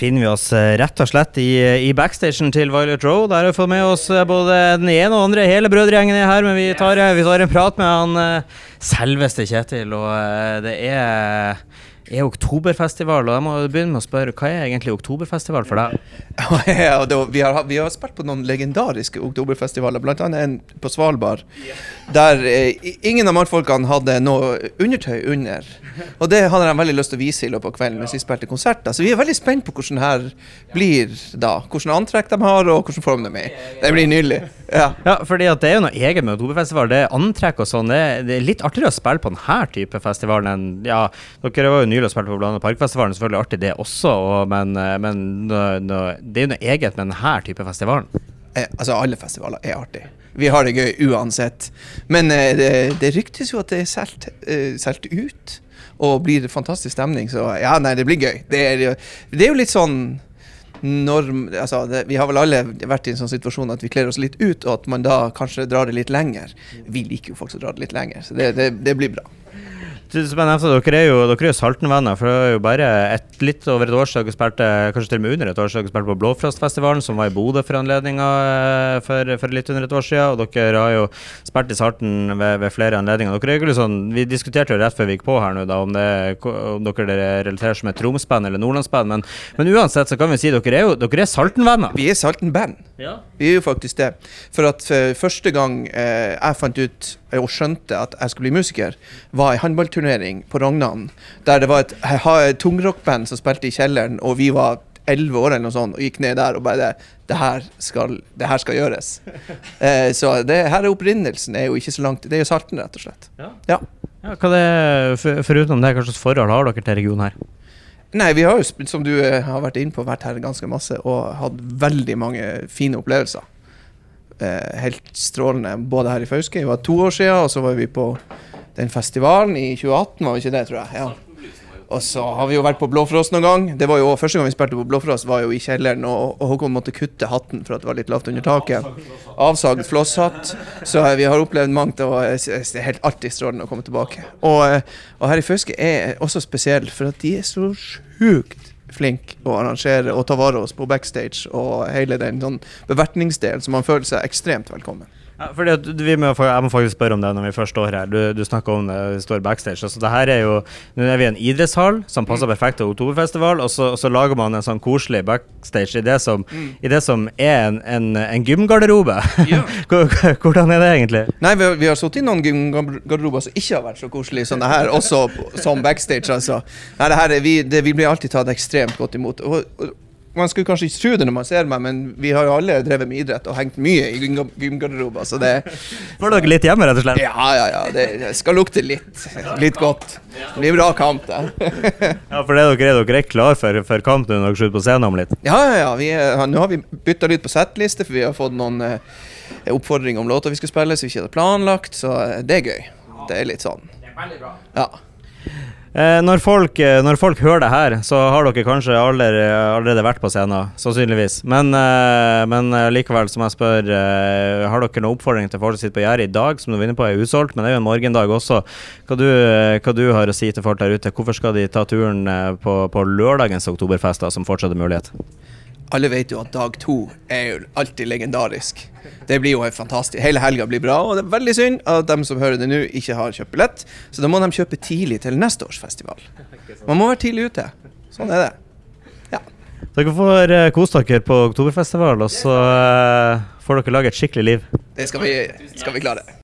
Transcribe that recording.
befinner vi oss eh, rett og slett i, i backstagen til Violet Row. Der har vi fått med oss eh, både den ene og andre. Hele brødregjengen er her, men vi tar, eh, vi tar en prat med han selveste Kjetil. Og det er er oktoberfestival, og jeg må begynne med å spørre, hva er egentlig oktoberfestival for deg? ja, det, vi, har, vi, har, spilt på noen legendariske oktoberfestivaler, bl.a. en på Svalbard, der eh, ingen av mannfolkene hadde noe undertøy under. Og det hadde de veldig lyst til å vise i løpet av kvelden mens vi spilte konserter. Så vi er veldig spent på hvordan her blir da. Hvordan antrekk de har, og hvordan form de er i. Det blir nydelig. Ja. ja, fordi at det er jo noe eget med oktoberfestival. Det er antrekk og sånn. Det, det, er litt artigere å spille på denne type festivalen enn Ja, dere var jo nylig og spilte på blant Parkfestivalen, selvfølgelig artig det også, og, men, eh, men no, no, det er jo noe eget med denne type festivalen. Eh, altså, alle festivaler er artig. Vi har det gøy uansett. Men eh, det, det, ryktes jo at det er solgt eh, ut, og blir det fantastisk stemning. Så ja, nei, det blir gøy. Det er, det er jo litt sånn norm altså det, Vi har vel alle vært i en sånn situasjon at vi kler oss litt ut, og at man da kanskje drar det litt lenger. Vi liker jo folk som drar det litt lenger, så det, det, det blir bra. Som jeg nevnte, dere er jo, dere er jo Saltenvenner. For det er jo bare et, litt over et år siden dere spilte kanskje til og med under et år siden dere spilte på Blåfrostfestivalen, som var i Bodø for anledninga eh, for, for, litt under et år siden. Og dere har jo spilt i Salten ved, ved flere anledninger. Dere er jo sånn, Vi diskuterte jo rett før vi gikk på her nå, da, om, det, om dere relaterer som et Tromsband eller Nordlandsband. Men, men, uansett så kan vi si dere er jo dere er Saltenvenner. Vi er Saltenband. Ja. Vi er jo faktisk det. For at for første gang eh, jeg fant ut og skjønte at jeg skulle bli musiker, var ei håndballturnering på Rognan. Der det var et, et tungrockband som spilte i kjelleren, og vi var elleve år eller noe sånt, og gikk ned der og bare Det her skal, det her skal gjøres. Eh, så det her er opprinnelsen er jo ikke så langt Det er jo Salten, rett og slett. Ja. ja. ja hva det, for, foruten det, hva slags forhold har dere til regionen her? Nei, vi har jo, som du eh, har vært inne på, vært her ganske masse og hatt veldig mange fine opplevelser helt strålende både her i Fauske. Det var to år siden, og så var vi på den festivalen i 2018, var vi ikke det, tror jeg. Ja. Og så har vi jo vært på Blåfrost noen gang. Det var jo Første gang vi spilte på Blåfrost, var jo i kjelleren, og, og Håkon måtte kutte hatten for at det var litt lavt under taket. Avsagd flosshatt. Så vi har opplevd mangt, og det er helt alltid strålende å komme tilbake. Og, eh, og her i Fauske er også spesielt, for at de er så sjukt flink å arrangere og ta vare oss på backstage og hele den sånn bevertningsdelen, så man føler seg ekstremt velkommen. Ja, fordi at vi må, Jeg må faktisk spørre om det når vi først står her. Du, du snakker om det, vi står backstage. Altså, det her er jo, Nå er vi i en idrettshall som passer mm. perfekt til Oktoberfestival, og så, og så, lager man en sånn koselig backstage i det som, mm. i det som er en, en, en gymgarderobe. Ja. Hvordan er det egentlig? Nei, Vi vi har sittet i noen gymgarderober som ikke har vært så koselige som det her, også som backstage. altså. Nei, det her, vi, det, vi blir alltid tatt ekstremt godt imot. Og, og, man skulle kanskje ikke tro det når man ser meg, men vi har jo alle drevet med idrett og hengt mye i gymgarderober, så det Får dere litt hjemme, rett og slett? Ja, ja, ja. Det skal lukte litt. Litt godt. Det blir bra kamp, det. ja, for det dere er dere er klar for, for kamp når dere skal ut på scenen om litt? Ja, ja, ja. Vi, nå har vi bytta litt på settliste, for vi har fått noen eh, oppfordringer om låter vi skal spille som vi ikke hadde planlagt, så eh, det er gøy. Det er litt sånn. Det er veldig bra. Ja. Eh, når, folk, eh, når, folk, hører det her, så har dere kanskje allerede, allerede vært på scenen, sannsynligvis. Men, eh, men likevel, som jeg spør, har dere noen oppfordring til folk som sitter på gjerdet i dag, som du var inne på er usolgt, men det er jo en morgendag også. Hva du, hva du har å si til folk der ute? Hvorfor skal de ta turen på, på lørdagens oktoberfester, som fortsatt er mulighet? Alle vet jo at dag to er jo alltid legendarisk. Det blir jo fantastisk. Hele helga blir bra, og det er veldig synd at de som hører det nå, ikke har kjøpt billett. Så da må de kjøpe tidlig til neste års festival. Man må være tidlig ute. Sånn er det. Ja. Dere får uh, kose dere på oktoberfestival, og så uh, får dere lage et skikkelig liv. Det skal vi, skal vi klare.